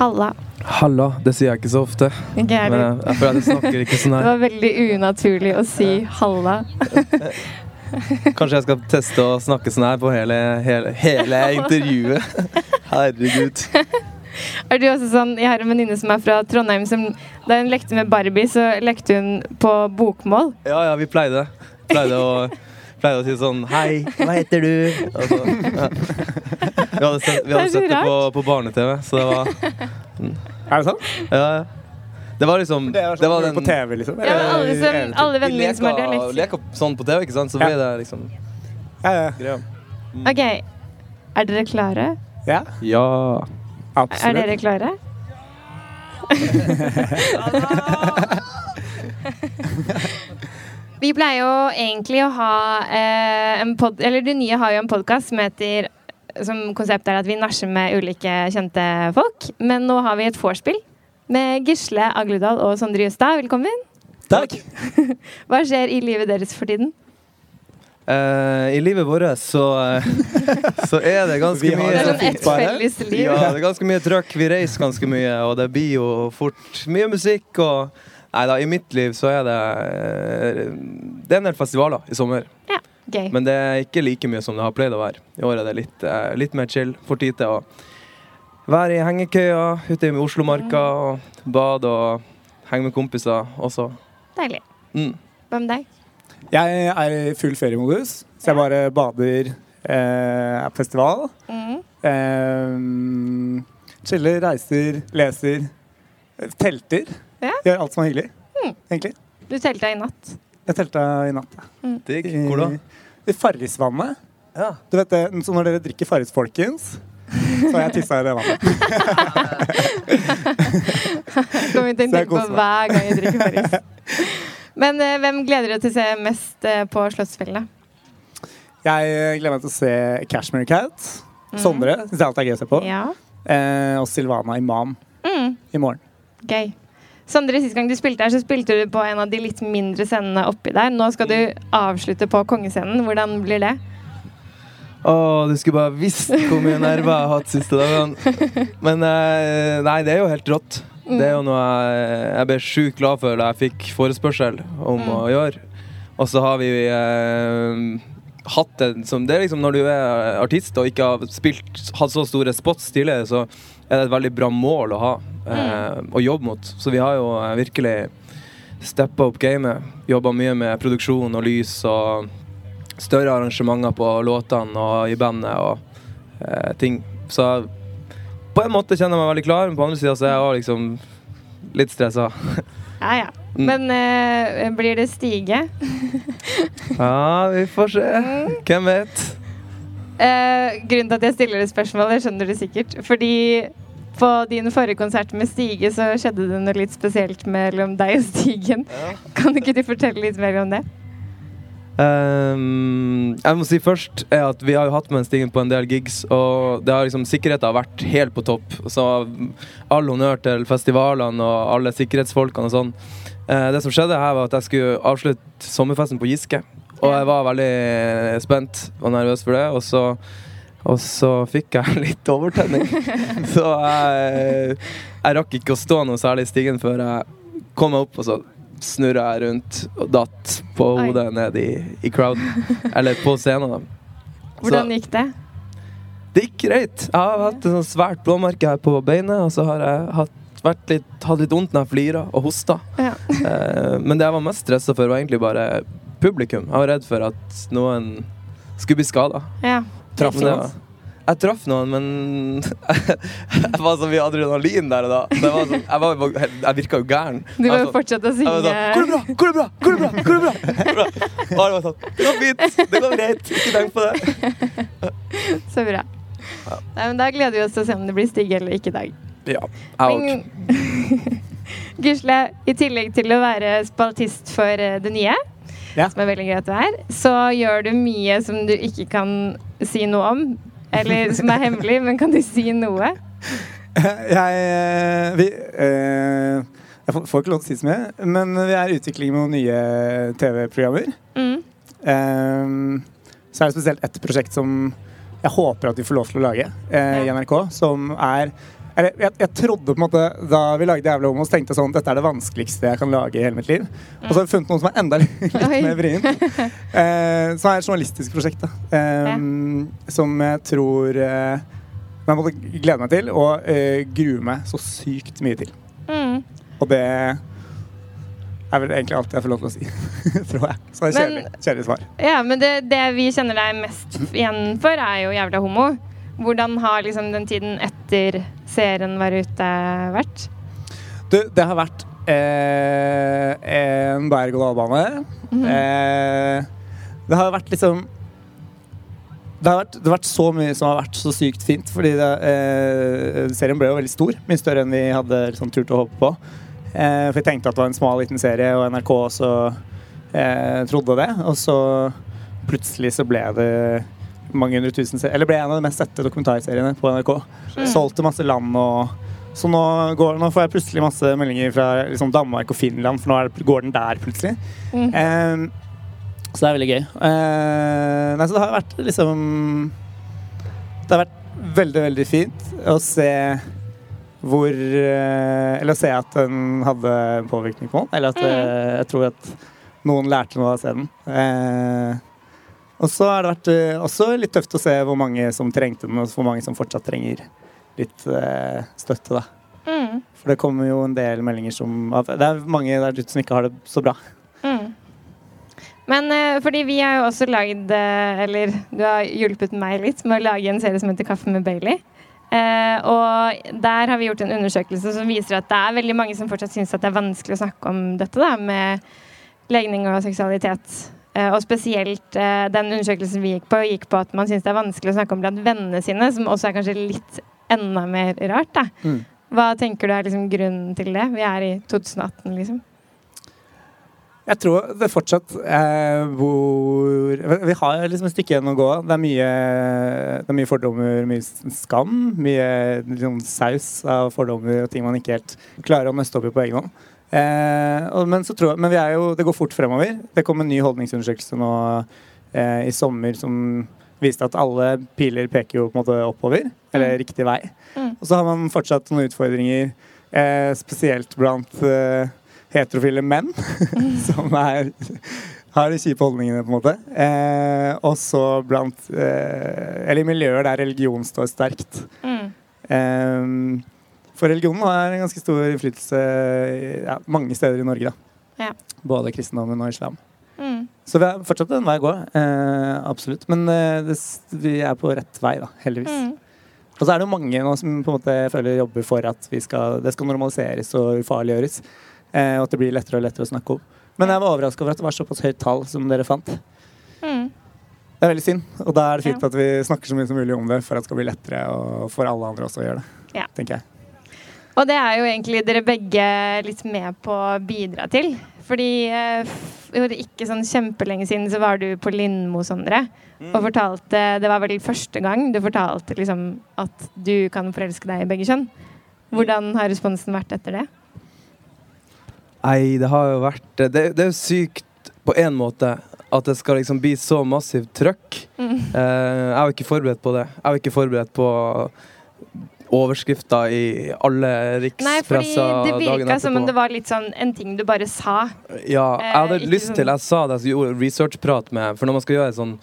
Halla. Halla. Det sier jeg ikke så ofte. Ikke jeg Men jeg, jeg føler at jeg snakker ikke sånn her. Det var veldig unaturlig å si halla. Kanskje jeg skal teste å snakke sånn her på hele, hele, hele intervjuet. Herregud. Er du også sånn, Jeg har en venninne som er fra Trondheim. Som, da hun lekte med Barbie, så lekte hun på bokmål. Ja, ja, vi pleide. Pleide å, pleide å si sånn Hei, hva heter du? Og så, ja. Vi hadde sett, vi hadde det sett det på, på barne-TV, så det var Er det sant? Ja, ja. Det var liksom Det er det var sånn på TV, liksom? Ja, alle, som, alle vennene mine som har Vi leker sånn på TV, ikke sant? Så Ja. blir det liksom Ja, ja. greia. OK. Er dere klare? ja, Ja. Absolutt. Er dere klare? Vi pleier jo egentlig å ha eh, en pod... Eller Du Nye har jo en podkast som heter Som konsept er at vi nasjer med ulike kjente folk. Men nå har vi et vorspiel med Gisle Agludal og Sondre Justad. Velkommen. Takk. Hva skjer i livet deres for tiden? Uh, I livet vårt så, uh, så er det ganske Vi har mye Det er sånn fint felles liv. Ja, det er ganske mye trøkk. Vi reiser ganske mye, og det blir jo fort mye musikk og Nei da, i mitt liv så er det uh, Det er en del festivaler i sommer. Gøy. Men det er ikke like mye som det har pleid å være. I år er det litt, eh, litt mer chill. Får tid til å være i hengekøya ute i Oslomarka og bade og henge med kompiser også. Deilig. Mm. Hva med deg? Jeg er i full feriemodus, så jeg bare bader, eh, er på festival. Mm. Eh, chiller, reiser, leser. eh, Telter. Ja. Gjør alt som er hyggelig, Mm. egentlig. Du telta i natt. Jeg telta i natt. ja. Digg. I- Hvor da? I Farrisvannet. Ja. Du vet det, så når dere drikker Farris, folkens, så har jeg tissa i det vannet. Kommer til å tenke på hver gang jeg drikker Farris. Men eh, hvem gleder deg til å se mest eh, på Slottsfjellene? Jeg eh, gleder meg til å se Cashmere Cat. Mhm. Sondre syns jeg alltid er gøy å se på. Ja. Eh, og Silvana Imam Mm, i morgen. gøy. Sondre, Sist gang du spilte her, så spilte du på en av de litt mindre scenene oppi der. Nå skal du avslutte på kongescenen. Hvordan blir det? Å, du skulle bare visst hvor mye nerver jeg har hatt siste dagene. Men eh, nei, det er jo helt rått. Det er jo noe jeg, jeg ble sjukt glad for da jeg fikk forespørsel om Mm. å gjøre. Og så har vi eh, hatt det som Det er liksom når du er artist og ikke har spilt hatt så store spots tidligere, så er det et veldig bra mål å ha eh, å jobbe mot. Så vi har jo eh, virkelig steppa opp gamet. Jobba mye med produksjon og lys og større arrangementer på låtene og i bandet og eh, ting. Så på en måte kjenner jeg meg veldig klar, men på andre sida så er jeg også liksom litt stressa. Ja, ja. Mm. Men eh, blir det stige? Ja, vi får se. Hvem vet? Eh, grunnen til at jeg stiller det spørsmålet, skjønner du sikkert. Fordi på din forrige konsert med Stige så skjedde det noe litt spesielt mellom deg og Stigen. Kan ikke du fortelle litt mer om det? Um, jeg må si først er at vi har jo hatt med Stigen på en del gigs, og det har liksom sikkerheten har vært helt på topp. Så all honnør til festivalene og alle sikkerhetsfolkene og sånn. Uh, det som skjedde her, var at jeg skulle avslutte sommerfesten på Giske. Og jeg var veldig spent og nervøs for det. Og så, og så fikk jeg litt overtenning. så jeg, jeg rakk ikke å stå noe særlig i stigen før jeg kom meg opp, og så snurra jeg rundt og datt på Oi. hodet ned i, i crowden. Eller på scenen, da. Hvordan gikk det? Det gikk greit. Jeg har hatt et svært blåmerke her på beinet, og så har jeg hatt, vært litt, hatt litt vondt når jeg flira og hosta. Ja. Eh, men det jeg var mest stressa for, var egentlig bare publikum. Jeg var redd for at noen skulle bli skada. Ja. Jeg traff noen, men jeg var så mye adrenalin der og da. Jeg, var sånn, jeg, var, jeg virka jo gæren. Du må jo fortsette å jeg synge. sånn, Går det bra? Går det bra? Går det bra? Går det bra? Og alle var sånn Det går fint. Det går greit. Ikke tenk på det. Så bra. Nei, men da gleder vi oss til å se om det blir Stig eller ikke i dag. Ja. Jeg òg. Gisle, i tillegg til å være spaltist for eh, det nye, Ja. som er veldig gøy at du er, så gjør du mye som du ikke kan si noe om. Eller som er hemmelig, men kan du si noe? Jeg eh, Vi eh, Jeg får ikke lov til å si så mye, men vi er i utvikling med noen nye TV-programmer. Mm. Eh, så er det spesielt ett prosjekt som jeg håper at vi får lov til å lage eh, i NRK, som er eller, jeg, jeg trodde på en måte Da vi lagde Jævla homo, så tenkte jeg sånn Dette er det vanskeligste jeg kan lage i hele mitt liv. Og så har vi funnet noe som er enda litt, mer vrient. Eh, som er et journalistisk prosjekt. Da. Eh, Som jeg tror eh, jeg måtte glede meg til, og eh, grue meg så sykt mye til. Mm. Og det er vel egentlig alt jeg får lov til å si, tror jeg. Så det er kjedelig, kjedelig svar. Ja, men det, det vi kjenner deg mest igjen for, er jo jævla homo. Hvordan har liksom den tiden etter serien var ute vært? Du, det har vært eh, en berg-og-dal-bane. eh, det har vært liksom det har, vært, det har vært så mye som har vært så sykt fint. Fordi det, eh, serien ble jo veldig stor. Mye større enn vi hadde liksom, turt å håpe på. Eh, for vi tenkte at det var en smal, liten serie, og NRK også eh, trodde det. Og så plutselig så ble det mange hundre tusen serier. Eller ble en av de mest sette dokumentarseriene på NRK. Mm. Solgte masse land og Så nå, går, nå får jeg plutselig masse meldinger fra liksom, Danmark og Finland, for nå det, går den der plutselig. Mm. Um, så det er veldig gøy. Uh, nei, så det har vært liksom Det har vært veldig, veldig fint å se hvor eh, Eller å se at den hadde påvirkning på noen. Eller at eh, jeg tror at noen lærte noe av å se den. Eh, og så har det vært eh, også litt tøft å se hvor mange som trengte den, og hvor mange som fortsatt trenger litt eh, støtte, da. Mm. For det kommer jo en del meldinger som Det er mange der ute som ikke har det så bra. Mm. Men eh, fordi vi har jo også lagd Eller du har hjulpet meg litt med å lage en serie som heter Kaffe med Bailey. Eh, og der har vi gjort en undersøkelse som viser at det er veldig mange som fortsatt syns at det er vanskelig å snakke om dette da, med legning og seksualitet. Eh, og spesielt eh, den undersøkelsen vi gikk på, gikk på at man syns det er vanskelig å snakke om blant vennene sine, som også er kanskje litt enda mer rart. da. Mm. Hva tenker du er liksom grunnen til det? Vi er i 2018, liksom. Jeg tror det fortsatt eh, hvor Vi har liksom et stykke igjen å gå. Det er mye, det er mye fordommer, mye skam. Mye liksom, saus av fordommer og ting man ikke helt klarer å nøste opp i på egen hånd. Eh, og, men så tror jeg, men vi er jo, det går fort fremover. Det kom en ny holdningsundersøkelse nå eh, i sommer som viste at alle piler peker jo på en måte oppover, eller riktig vei. Mm. Og så har man fortsatt noen utfordringer, eh, spesielt blant heterofile menn, som er, har de kjipe holdningene, på en måte. Eh, og så blant eh, Eller i miljøer der religion står sterkt. Mm. Eh, for religionen har en ganske stor innflytelse ja, mange steder i Norge. da. Ja. Både kristendommen og islam. Mm. Så vi har fortsatt en vei å gå. Eh, absolutt. Men eh, det, vi er på rett vei, da. Heldigvis. Mm. Og så er det jo mange nå som på en måte føler jobber for at vi skal, det skal normaliseres og ufarliggjøres. Eh, og at det blir lettere og lettere å snakke om. Men jeg var overraska over at det var såpass høyt tall som dere fant. Mm. Det er veldig synd. Og da er det fint Ja. at vi snakker så mye som mulig om det for at det skal bli lettere og for alle andre også å gjøre det. Ja. tenker jeg. Og det er jo egentlig dere begge litt med på å bidra til. Fordi eh, f- jo, det er ikke sånn kjempelenge siden så var du på Lindmo, Sondre. Og fortalte Det var vel første gang du fortalte liksom at du kan forelske deg i begge kjønn. Hvordan har responsen vært etter det? Nei, det har jo vært Det, det er jo sykt på én måte at det skal liksom bli så massivt trøkk. Mm. Uh, jeg var ikke forberedt på det. Jeg var ikke forberedt på overskrifter i alle Nei, fordi rikspressa det dagen virka som om det var litt sånn en ting du bare sa. Ja, jeg hadde Eh, lyst sånn- til Jeg sa det, jeg gjorde researchprat med For når man skal gjøre et sånn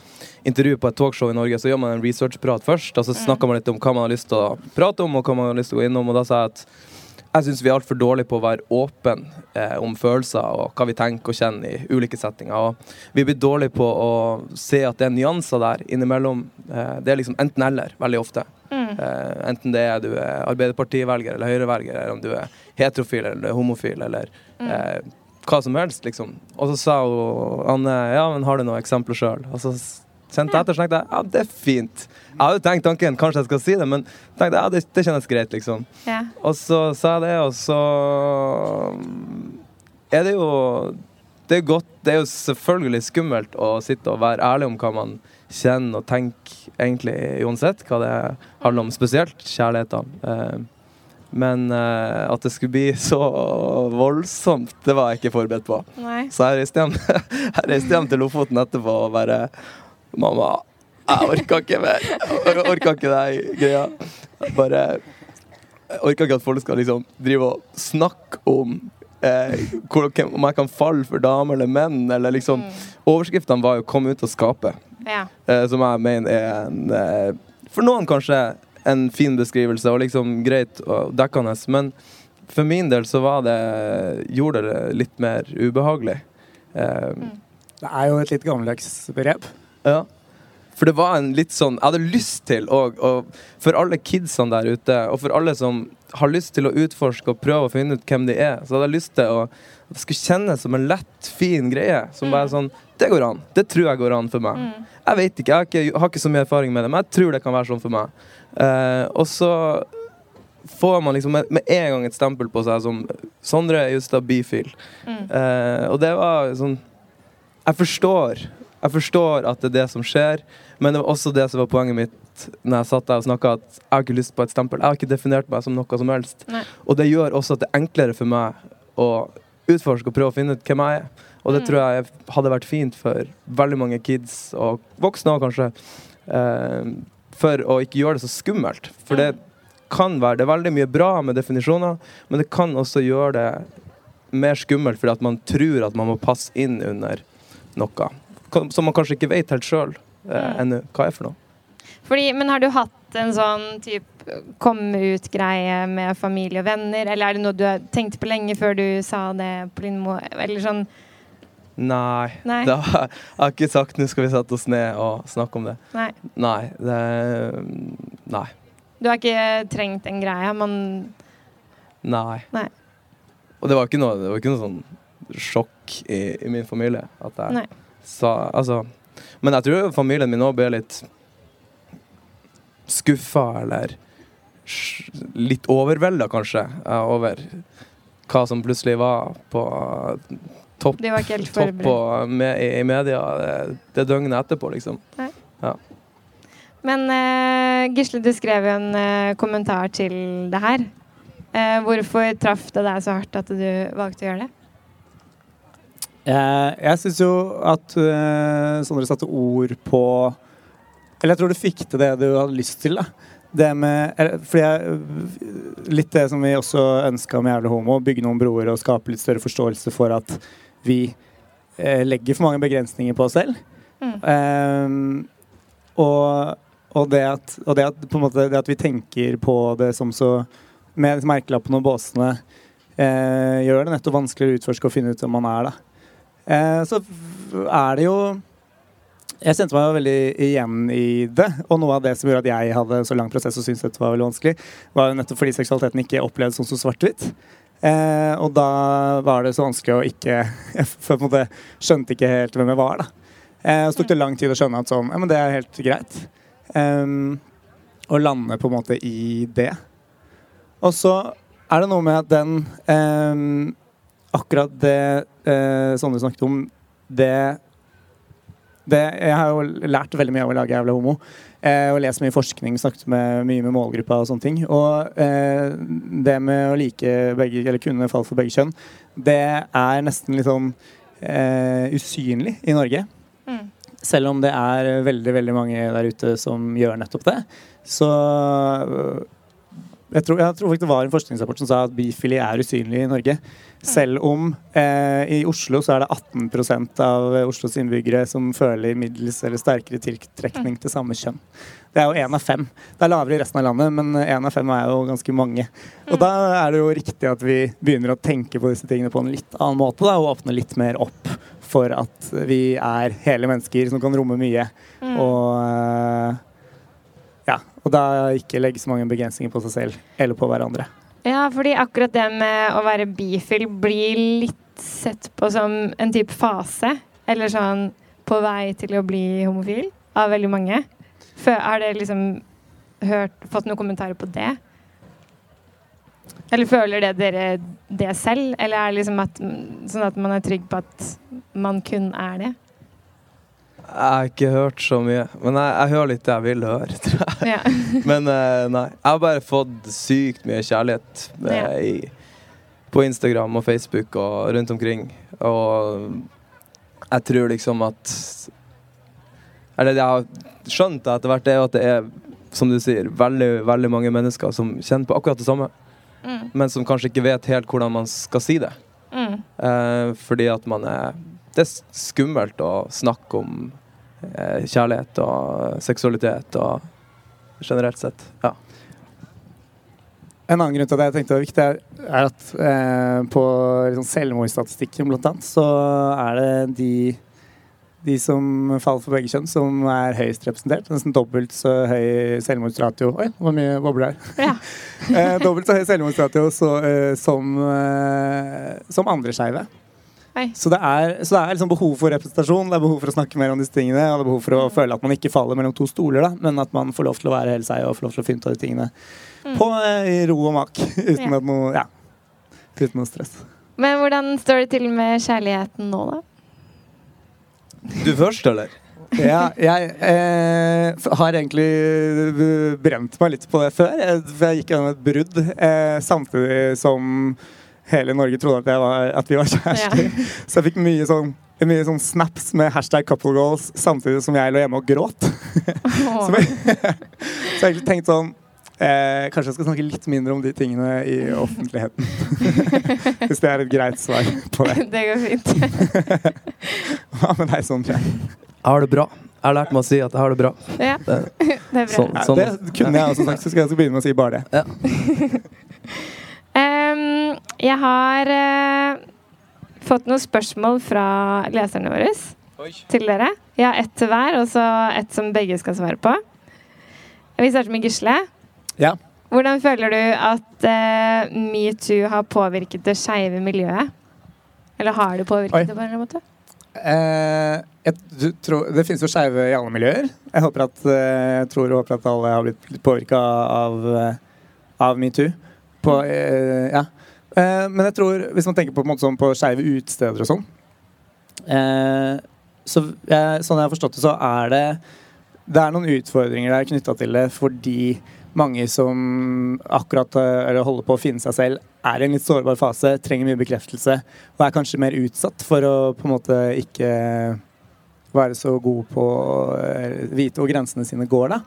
intervju på et talkshow i Norge, så gjør man en researchprat først, og så Mm. snakker man litt om hva man har lyst til å prate om, og hva man har lyst til å gå innom, og da sa jeg at jeg syns vi er altfor dårlige på å være åpne eh, om følelser og hva vi tenker og kjenner i ulike settinger. Og vi blir dårlige på å se at det er nyanser der innimellom. Eh, det er liksom enten-eller veldig ofte. Mm. Eh, enten det er du er Arbeiderpartivelger eller Høyrevelger, eller om du er heterofil eller er homofil eller Mm. eh, hva som helst, liksom. Og så sa hun Anne ja, men har du noen eksempler sjøl? Og så kjente etter så tenkte jeg ja, det er fint. Jeg hadde tenkt tanken kanskje jeg skal si det, men tenkte ja, det, det kjennes greit, liksom. Ja. Og så sa jeg det, og så er det jo Det er godt Det er jo selvfølgelig skummelt å sitte og være ærlig om hva man kjenner og tenker egentlig uansett hva det handler om, spesielt kjærligheten. Eh, Men eh, at det skulle bli så voldsomt, det var jeg ikke forberedt på. Nei. Så jeg reiste hjem, hjem til Lofoten etterpå og bare Mamma, jeg orka ikke mer. Jeg orka ikke den greia. Bare Jeg orker ikke at folk skal liksom drive og snakke om eh, hvor, om jeg kan falle for damer eller menn, eller liksom Mm. Overskriftene var jo 'Kom ut og skape', Ja. eh, som jeg mener er en eh, For noen kanskje en fin beskrivelse og liksom greit og dekkende, men for min del så var det gjorde det litt mer ubehagelig. Eh, Det er jo et litt gammeldags begrep. Ja. For det var en litt sånn Jeg hadde lyst til å For alle kidsene der ute, og for alle som har lyst til å utforske og prøve å finne ut hvem de er, så hadde jeg lyst til å at det skulle kjennes som en lett, fin greie. Som bare sånn Det går an. Det tror jeg går an for meg. Mm. Jeg vet ikke, jeg har ikke, har ikke så mye erfaring med det, men jeg tror det kan være sånn for meg. Eh, og så får man liksom med, med en gang et stempel på seg som Sondre Justad Bifil. Mm. Eh, og det var sånn Jeg forstår Jeg forstår at det er det som skjer, men det var også det som var poenget mitt når jeg satt der og snakka, at jeg har ikke lyst på et stempel. Jeg har ikke definert meg som noe som helst. Nei. Og det gjør også at det er enklere for meg å utforske og prøve å finne ut hvem jeg er. Og det Mm. tror jeg hadde vært fint for veldig mange kids, og voksne òg kanskje, eh, for å ikke gjøre det så skummelt. For det kan være Det er veldig mye bra med definisjoner, men det kan også gjøre det mer skummelt fordi at man tror at man må passe inn under noe som man kanskje ikke vet helt sjøl eh, Mm. ennå hva er for noe. Fordi, men har du hatt en sånn type komme ut-greie med familie og venner, eller er det noe du har tenkt på lenge før du sa det på Lindmo? Eller sånn Nei. Nei. Da, jeg har ikke sagt 'nå skal vi sette oss ned og snakke om det'. Nei. Nei. Det, nei. Du har ikke trengt en greie, men Nei. Nei. Og det var ikke noe, det var ikke noe sånn sjokk i, i min familie. At jeg Nei. Sa Altså Men jeg tror familien min òg ble litt skuffa, eller litt overvelda, kanskje, eh, over hva som plutselig var på topp, de var ikke helt topp på, med, i, media det, det døgnet etterpå, liksom. Men uh, Gisle, du skrev jo en uh, kommentar til det her. Uh, hvorfor traff det deg så hardt at du valgte å gjøre det? Jeg, jeg syns jo at uh, Sondre satte ord på Eller jeg tror du fikk til det du hadde lyst til. da det med, fordi jeg, Litt det som vi også ønska med Jævlig homo, bygge noen broer og skape litt større forståelse for at vi eh, legger for mange begrensninger på oss selv. Mm. Um, og, og, det at, og det at måte det at vi tenker på det som så Med merkelappene og båsene eh, gjør det nettopp vanskeligere å utforske og finne ut hvem man er. da Eh, så er det jo Jeg kjente meg jo veldig igjen i det. Og noe av det som gjorde at jeg hadde så lang prosess og syntes dette var veldig vanskelig, var jo nettopp fordi seksualiteten ikke opplevdes som svart-hvitt. Eh, og da var det så vanskelig å ikke Jeg på en måte skjønte ikke helt hvem jeg var. da eh, Så tok det lang tid å skjønne at sånn Ja, men det er helt greit. Em, å lande på en måte i det. Og så er det noe med at den em, Akkurat det eh, Sondre snakket om, det, det Jeg har jo lært veldig mye av å lage Jævla homo. Eh, og lest mye forskning, snakket med, mye med målgruppa og sånne ting. Og eh, det med å like begge, eller kunne fall for begge kjønn, det er nesten litt sånn eh, usynlig i Norge. Mm. Selv om det er veldig veldig mange der ute som gjør nettopp det. Så jeg tror, jeg tror det var en forskningsrapport som sa at bifili er usynlig i Norge. Selv om eh, i Oslo så er det 18% av Oslos innbyggere som føler middels eller sterkere tiltrekning til samme kjønn. Det er jo én av fem. Det er lavere i resten av landet, men én av fem er jo ganske mange. Og da er det jo riktig at vi begynner å tenke på disse tingene på en litt annen måte, da, og åpne litt mer opp for at vi er hele mennesker som kan romme mye. Mm. Og eh, og da ikke legge så mange begrensninger på seg selv eller på hverandre. Ja, fordi akkurat det med å være bifil blir litt sett på som en type fase. Eller sånn på vei til å bli homofil av veldig mange. Har dere liksom hørt, fått noen kommentarer på det? Eller føler det dere det selv? Eller er det liksom at, sånn at man er trygg på at man kun er det? Jeg har ikke hørt så mye, men jeg, jeg hører litt det jeg vil høre. tror jeg. Ja. Men eh, nei. Jeg har bare fått sykt mye kjærlighet eh, Ja. i, på Instagram og Facebook og rundt omkring. Og jeg tror liksom at Eller det jeg har skjønt etter hvert, er at det er som du sier, veldig, veldig mange mennesker som kjenner på akkurat det samme, Mm. men som kanskje ikke vet helt hvordan man skal si det. Mm. Eh, fordi at man er Det er skummelt å snakke om eh, kjærlighet og seksualitet og generelt sett. Ja. En annen grunn til at jeg tenkte det var viktig, er, er at eh, på liksom, selvmordsstatistikken blant annet, så er det de, de som faller for begge kjønn, som er høyest representert. Nesten dobbelt så høy selvmordsratio Oi, hvor mye bobler her. Ja. eh, dobbelt så høy selvmordsratio så, eh, som, eh, som andre skeive. Så det er, så det er liksom behov for representasjon, det er behov for å snakke mer om disse tingene. Og det er behov for å føle at man ikke faller mellom to stoler, da, men at man får lov til å være hele seg og får lov til å finne ut av de tingene på eh, ro og mak. Uten Ja. at noe Ja. Uten noe stress. Men hvordan står det til med kjærligheten nå, da? Du først, eller? Ja, jeg eh, har egentlig eh, brent meg litt på det før. Jeg, for jeg gikk gjennom et brudd eh, samtidig som hele Norge trodde at, jeg var, at vi var kjærester. Så jeg fikk mye sånn, mye sånn snaps med hashtag couple goals samtidig som jeg lå hjemme og gråt. Så jeg, så jeg egentlig tenkte sånn eh, Kanskje jeg skal snakke litt mindre om de tingene i offentligheten. Hvis det er et greit svar på det. Det går fint. Hva med deg, Sondre? Jeg har det bra. Jeg har lært meg å si at jeg har det bra. Ja, Det, det er bra. sånn, Ja, sånn. det kunne jeg også sagt, så skal jeg også begynne med å si bare det. Ehm, jeg har eh, fått noen spørsmål fra leserne våre til dere. Jeg har ett til hver, og så ett som begge skal svare på. Vi starter med Gisle. Ja. Hvordan føler du at uh, metoo har påvirket det skeive miljøet? Eller har det påvirket Oi. det på en eller annen måte? Eh, jeg tror, det finnes jo skeive i alle miljøer. Jeg håper at, eh, jeg tror og håper at alle har blitt litt påvirka av, av metoo. På, eh, ja. eh, men jeg tror, hvis man tenker på, på, sånn på skeive utesteder og sånn eh, så jeg, Sånn jeg har forstått det, så er det Det er noen utfordringer der knytta til det fordi mange som akkurat eh, holder på å finne seg selv, er i en litt sårbar fase, trenger mye bekreftelse og er kanskje mer utsatt for å på en måte ikke være så god på å eh, vite hvor grensene sine går, da.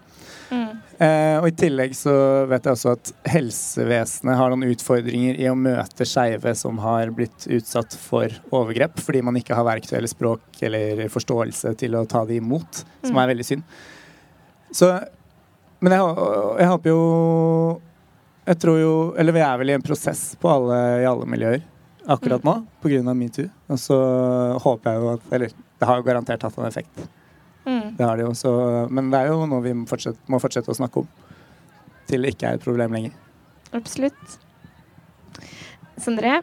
Mm. Eh, og I tillegg så vet jeg også at helsevesenet har noen utfordringer i å møte skeive som har blitt utsatt for overgrep, fordi man ikke har verktøy eller språk eller forståelse til å ta det imot, som Mm. er veldig synd. Så, men jeg, jeg håper jo Jeg tror jo Eller vi er vel i en prosess på alle, i alle miljøer akkurat nå pga. metoo. Og så håper jeg jo at Eller det har jo garantert hatt en effekt. Mm. Det har det jo, så, men det er jo noe vi må fortsette, må fortsette å snakke om. Til det ikke er et problem lenger. Absolutt. Sondre,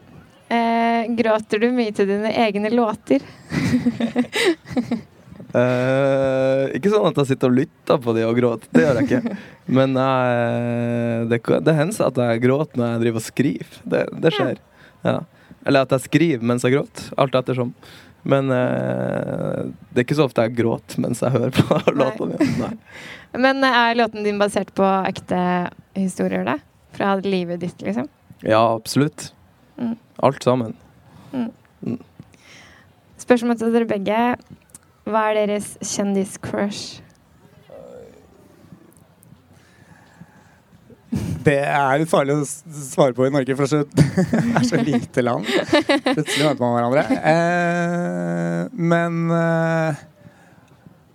eh, gråter du mye til dine egne låter? Eh, ikke sånn at jeg sitter og lytter på de og gråter. Det gjør jeg ikke. Men eh, det, det hender at jeg gråter når jeg driver og skriver. Det, det skjer. Ja. Eller at jeg skriver mens jeg gråter. Alt ettersom. Men uh, det er ikke så ofte jeg gråter mens jeg hører på låta mi. Men eh, er låten din basert på ekte historier, da? Fra livet ditt, liksom? Ja, absolutt. Mm. Alt sammen. Spørsmål til dere begge. Hva er deres kjendiscrush? Det er litt farlig å svare på i Norge, for det er så, lite land. Plutselig møter man hverandre. Eh, men eh,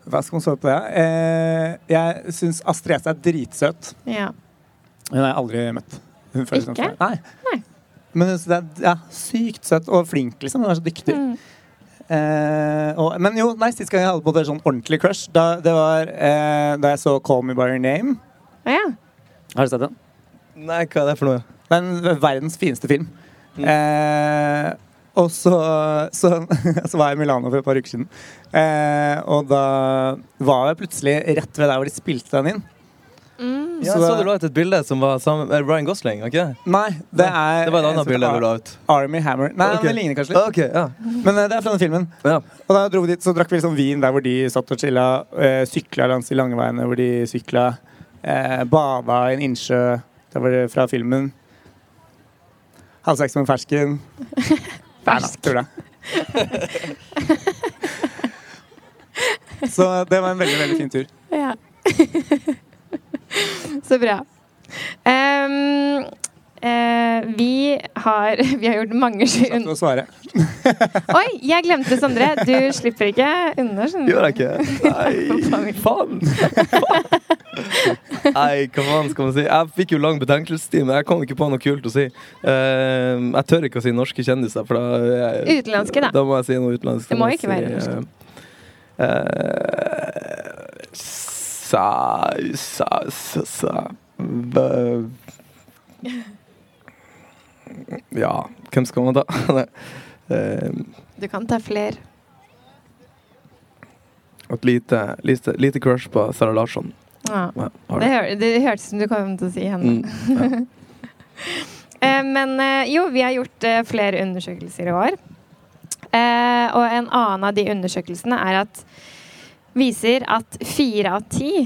Hva skal man svare på det? Eh, jeg syns Astrid S er dritsøt. Ja. Hun har jeg aldri møtt. Hun føles som- Ikke? Nei. Nei. Men hun er ja, sykt søt og flink, liksom. Hun er så dyktig. Mm. Eh, og, men jo, nei, sist gang jeg hadde på det sånn ordentlig crush, da, det var eh, da jeg så Call Me By Your Name. Ja. Har du sett den? Nei, hva er det for noe? Det er en verdens fineste film. Mm. Eh, og så, så, så var jeg i Milano for et par uker siden. Eh, og da var jeg plutselig rett ved der hvor de spilte den inn. Mm. Så ja, så du la ut et bilde som var sammen med Ryan Gosling, det? Nei, det er Det var et annet bilde du la ut. Army Hammer. Nei, okay. men det ligner kanskje litt. Okay, ja. Men eh, det er fra den filmen. ja. Og da dro vi dit, så drakk vi liksom vin der hvor de satt og chilla. Eh, sykla langs de lange veiene hvor de sykla. Eh, bada i en innsjø Det var det fra filmen. Hadde sex med en fersken. Nei da. Så det var en veldig, veldig fin tur. ja. Så bra. Um, uh, vi har Vi har gjort mange Satt du å svare? Oi, jeg glemte Sondre. Du slipper ikke unna. Gjør jeg ikke? Nei, faen! Nei, hva faen skal man si? Jeg fikk jo lang betenkelsestid, men jeg kom ikke på noe kult å si. Uh, jeg tør ikke å si norske kjendiser, for da jeg, Utenlandske, da. Da må jeg si noe utenlandsk. Det må ikke ikke være norsk. eh, sa, sa, sa, sa bø- Ja, hvem skal man ta? Du kan ta flere. et lite, lite, lite crush på Sara Larsson. Ja. Ja, Det, hør, det hørtes ut som du kom til å si henne. Mm, ja. Eh, men eh, jo, vi har gjort eh, flere undersøkelser i år. Og en annen av de undersøkelsene er at viser at fire av ti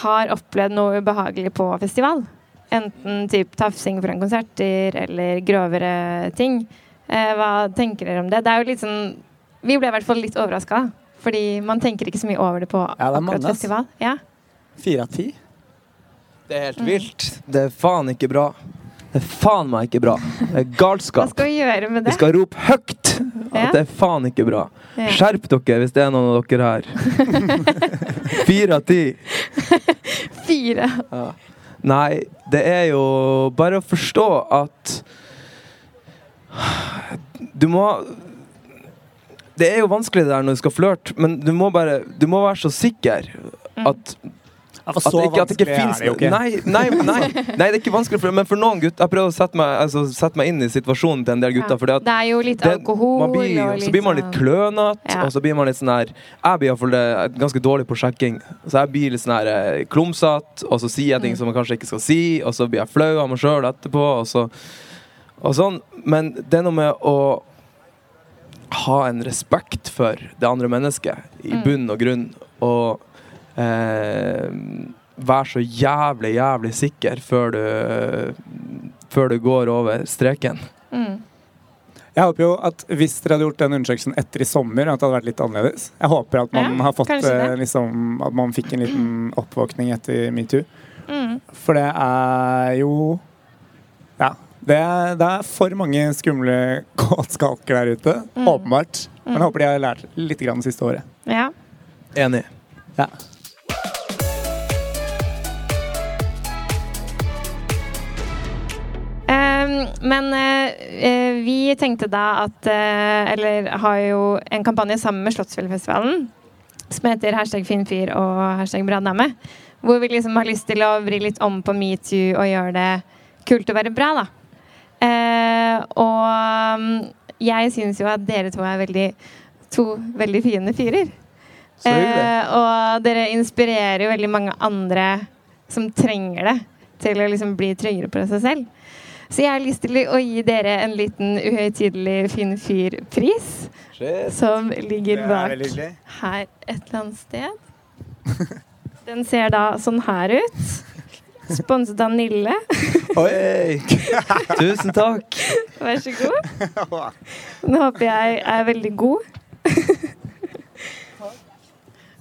har opplevd noe ubehagelig på festival. Enten typ tafsing foran konserter eller grovere ting. Eh, hva tenker dere om det? Det er jo litt sånn Vi ble i hvert fall litt overraska. Fordi man tenker ikke så mye over det på det er akkurat festival. Ja. Fire av ti? Det er helt vilt. Det er faen ikke bra. Det er faen meg ikke bra. Det er Hva galskap. skal vi gjøre med Vi skal rope høyt Ja. at det er faen ikke bra. Ja. Skjerp dere hvis det er noen av dere her. Fire av ti. Fire. Nei, det er jo bare å forstå at Du må Det er jo vanskelig det der når du skal flørte, men du må bare Du må være så sikker at Ja, for At, så ikke, at det ikke fins det ikke. Nei, nei, nei, nei, det er ikke vanskelig for Men for noen gutter Jeg prøver å sette meg, altså, sette meg inn i situasjonen til en del gutter. Fordi at det er jo litt det- alkohol man blir, og litt så blir man litt sånn- klønete, Ja. og så blir man litt sånn her Jeg blir iallfall ganske dårlig på sjekking. Så jeg blir litt sånn her eh, klumsete, og så sier jeg ting Mm. som man kanskje ikke skal si, og så blir jeg flau av meg sjøl etterpå, og så og sånn. Men det er noe med å ha en respekt for det andre mennesket, i Mm. bunn og grunn, og eh, være så jævlig, jævlig sikker før du før du går over streken. Mm. Jeg håper jo at hvis dere hadde gjort den undersøkelsen etter i sommer, at det hadde vært litt annerledes. Jeg håper at man Ja, har fått eh, liksom, At man fikk en liten oppvåkning etter metoo. Mm. For det er jo Ja. Det er, det er for mange skumle kåtskalker der ute. Mm. Åpenbart. Men jeg Mm. håper de har lært litt grann det siste året. Ja. Enig. Ja. Ehm, men eh, eh, vi tenkte da at eh, Eller har jo en kampanje sammen med Slottsfjellfestivalen som heter hashtag fin fyr og hashtag bra dame. Hvor vi liksom har lyst til å vri litt om på metoo og gjøre det kult å være bra, da. Eh, og mm, jeg syns jo at dere to er veldig to veldig fine fyrer. Eh, og dere inspirerer jo veldig mange andre som trenger det, til å liksom bli tryggere på seg selv. Så jeg har lyst til å gi dere en liten uhøytidelig Finn fyr-pris, som ligger bak her et eller annet sted. Den ser da sånn her ut. Sponset av Nille. Oi! Tusen takk. Vær så god. Nå håper jeg er veldig god.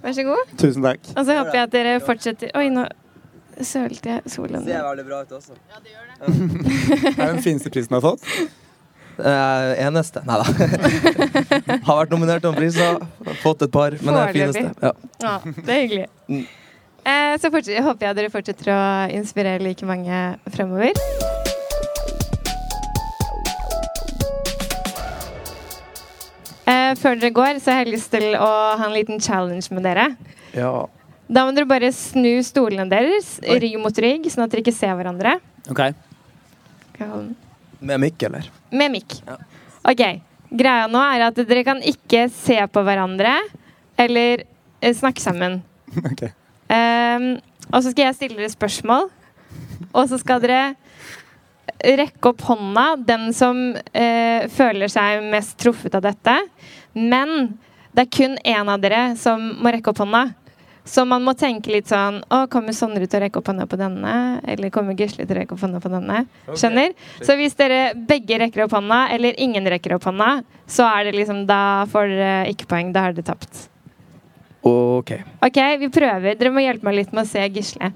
Vær så god. Tusen takk. Og så håper jeg at dere fortsetter Oi, nå sølte jeg solen. veldig bra ut også. Ja, Det gjør er den fineste prisen du har fått. Uh, eneste. Nei da. Har vært nominert til en pris, fått et par, men det er fineste. Ja. Ja, det er hyggelig. Eh, så fortsatt, håper jeg dere fortsetter å inspirere like mange fremover. Eh, før dere går, så har jeg lyst til å ha en liten challenge med dere. ja. Da må dere bare snu stolene deres Oi. rygg mot rygg, sånn at dere ikke ser hverandre. Ok. Med mikk, eller? Med mikk. Ja. Ok. Greia nå er at dere kan ikke se på hverandre eller eh, snakke sammen. Ok. Ehm, og så skal jeg stille dere spørsmål. Og så skal dere rekke opp hånda, den som eh, føler seg mest truffet av dette. Men det er kun én av dere som må rekke opp hånda. Så man må tenke litt sånn Å, kommer Sondre til å rekke opp hånda på denne? Eller kommer Gisle til å rekke opp hånda på denne? Skjønner? Så hvis dere begge rekker opp hånda, eller ingen rekker opp hånda, så er det liksom Da får dere ikke poeng. Da har dere tapt. OK. OK, vi prøver. Dere må hjelpe meg litt med å se Gisle.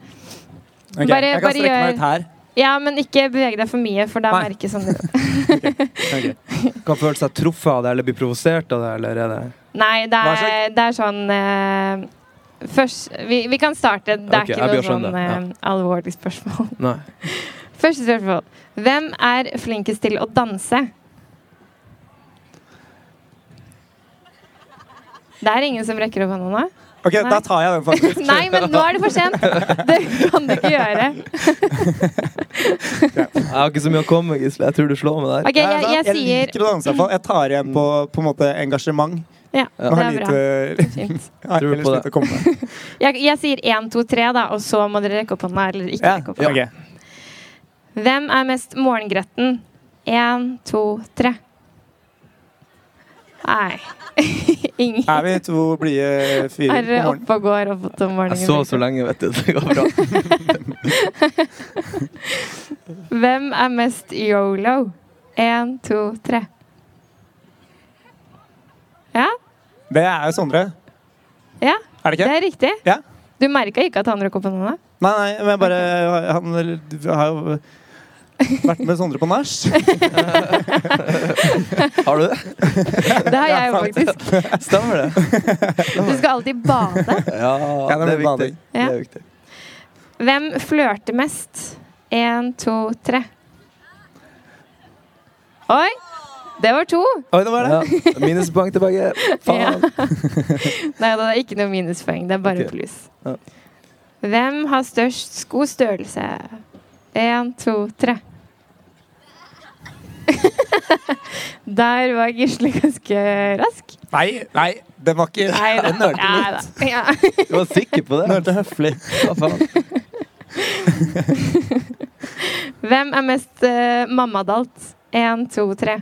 Okay, Bare- jeg kan bare strekke meg ut her. Ja, men ikke beveg deg for mye, for da Nei. merkes Sondre det. okay. Kan føle seg truffet av det, eller bli provosert av det, eller er det Nei, det er, det er sånn uh, Først vi, vi kan starte. Det er ikke noe sånn uh, ja. eh, alvorlig spørsmål. Første spørsmål. Hvem er flinkest til å danse? Det er ingen som rekker opp hånda nå? Ok, Nei. da tar jeg den, faktisk. Nei, men nå er det for sent! Det kan du ikke gjøre. Jeg har ikke så mye å komme med, Gisle. Jeg tror du slår meg der. Okay, jeg, jeg, jeg jeg, liker å danse, iallfall. Jeg tar igjen på, på en måte engasjement. Ja, Nå det er bra. lite å komme med. Jeg, jeg sier én, to, tre, da, og så må dere rekke opp hånda. Eller ikke Ja, rekke opp hånda. Okay. Hvem er mest morgengretten? Én, to, tre. Nei. Ingen Er vi to blide fyrer er på morgenen? oppe og går opp om morgenen. Jeg så så lenge, vet du. Det går bra. Hvem er mest yolo? Én, to, tre. Ja, Det er jo Sondre. ja, Er det det er riktig. Ja. Du merka ikke at han røk opp hånda? Nei, nei, men jeg bare Han har jo vært med Sondre på nach. Har du det? Det har jeg jo faktisk. Stemmer det? Du skal alltid bade. Ja, Ja, det det er viktig. bading. Det er viktig. Hvem flørter mest? Én, to, tre. Oi! Det var to. Oi, det var det. Ja. Minuspoeng tilbake. Faen. Ja. Nei, det er ikke noe minuspoeng. Det er bare okay. pluss. Ja. Hvem har størst skostørrelse? Én, to, tre. Der var Gisle ganske rask. Nei, nei, det var ikke Nei, Den nølte ja, litt. da. Ja. Du var sikker på det? Nølte høflig. Hva faen? Hvem er mest uh, mammadalt? Én, to, tre.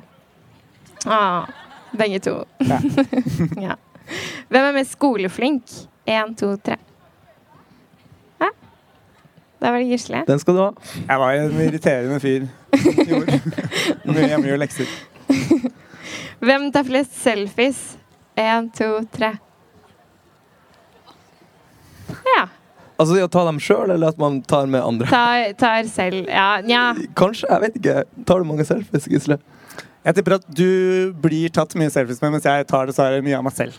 Ah, begge to. Ja. ja. Hvem er mest skoleflink? Én, to, tre. Da var det Gisle. Den skal du ha. Jeg var en irriterende fyr. som gjorde Mye hjemmegjorde lekser. Hvem tar flest selfies? Én, to, tre. Ja. Altså det å ta dem sjøl, eller at man tar med andre? Tar, tar selv Ja, nja. Kanskje. Jeg vet ikke. Tar du mange selfies, Gisle? Jeg tipper at du blir tatt mye selfies med, mens jeg tar dessverre mye av meg selv.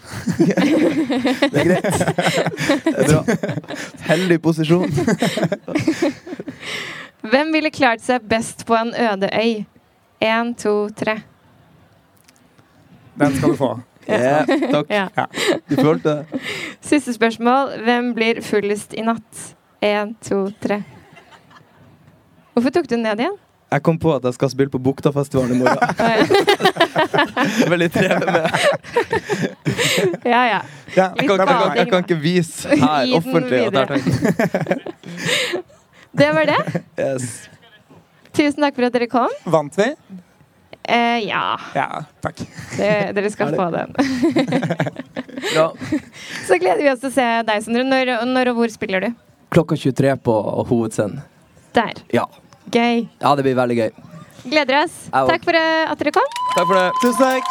Det er greit. Det er bra. Heldig posisjon. Hvem ville klart seg best på en øde øy? Én, to, tre. Den skal du få. Yeah, takk. Ja. Du følte det? Siste spørsmål. Hvem blir fullest i natt? Én, to, tre. Hvorfor tok du den ned igjen? Jeg kom på at jeg skal spille på Buktafestivalen i morgen. Veldig trevlig med. Ja, ja. Ja, Jeg kan, jeg, kan, jeg kan ikke vise her offentlig at jeg har tenkt Det var det. yes. Tusen takk for at dere kom. Vant vi? Eh, ja, Ja, takk. det, dere skal få den. ja. Så gleder vi oss til å se deg, Sondre. Når, når og hvor spiller du? Klokka 23 på Hovedscenen. Der. Ja. Gøy. ja, det blir veldig gøy. Gleder oss. Takk for at dere kom. Takk for det. Tusen takk.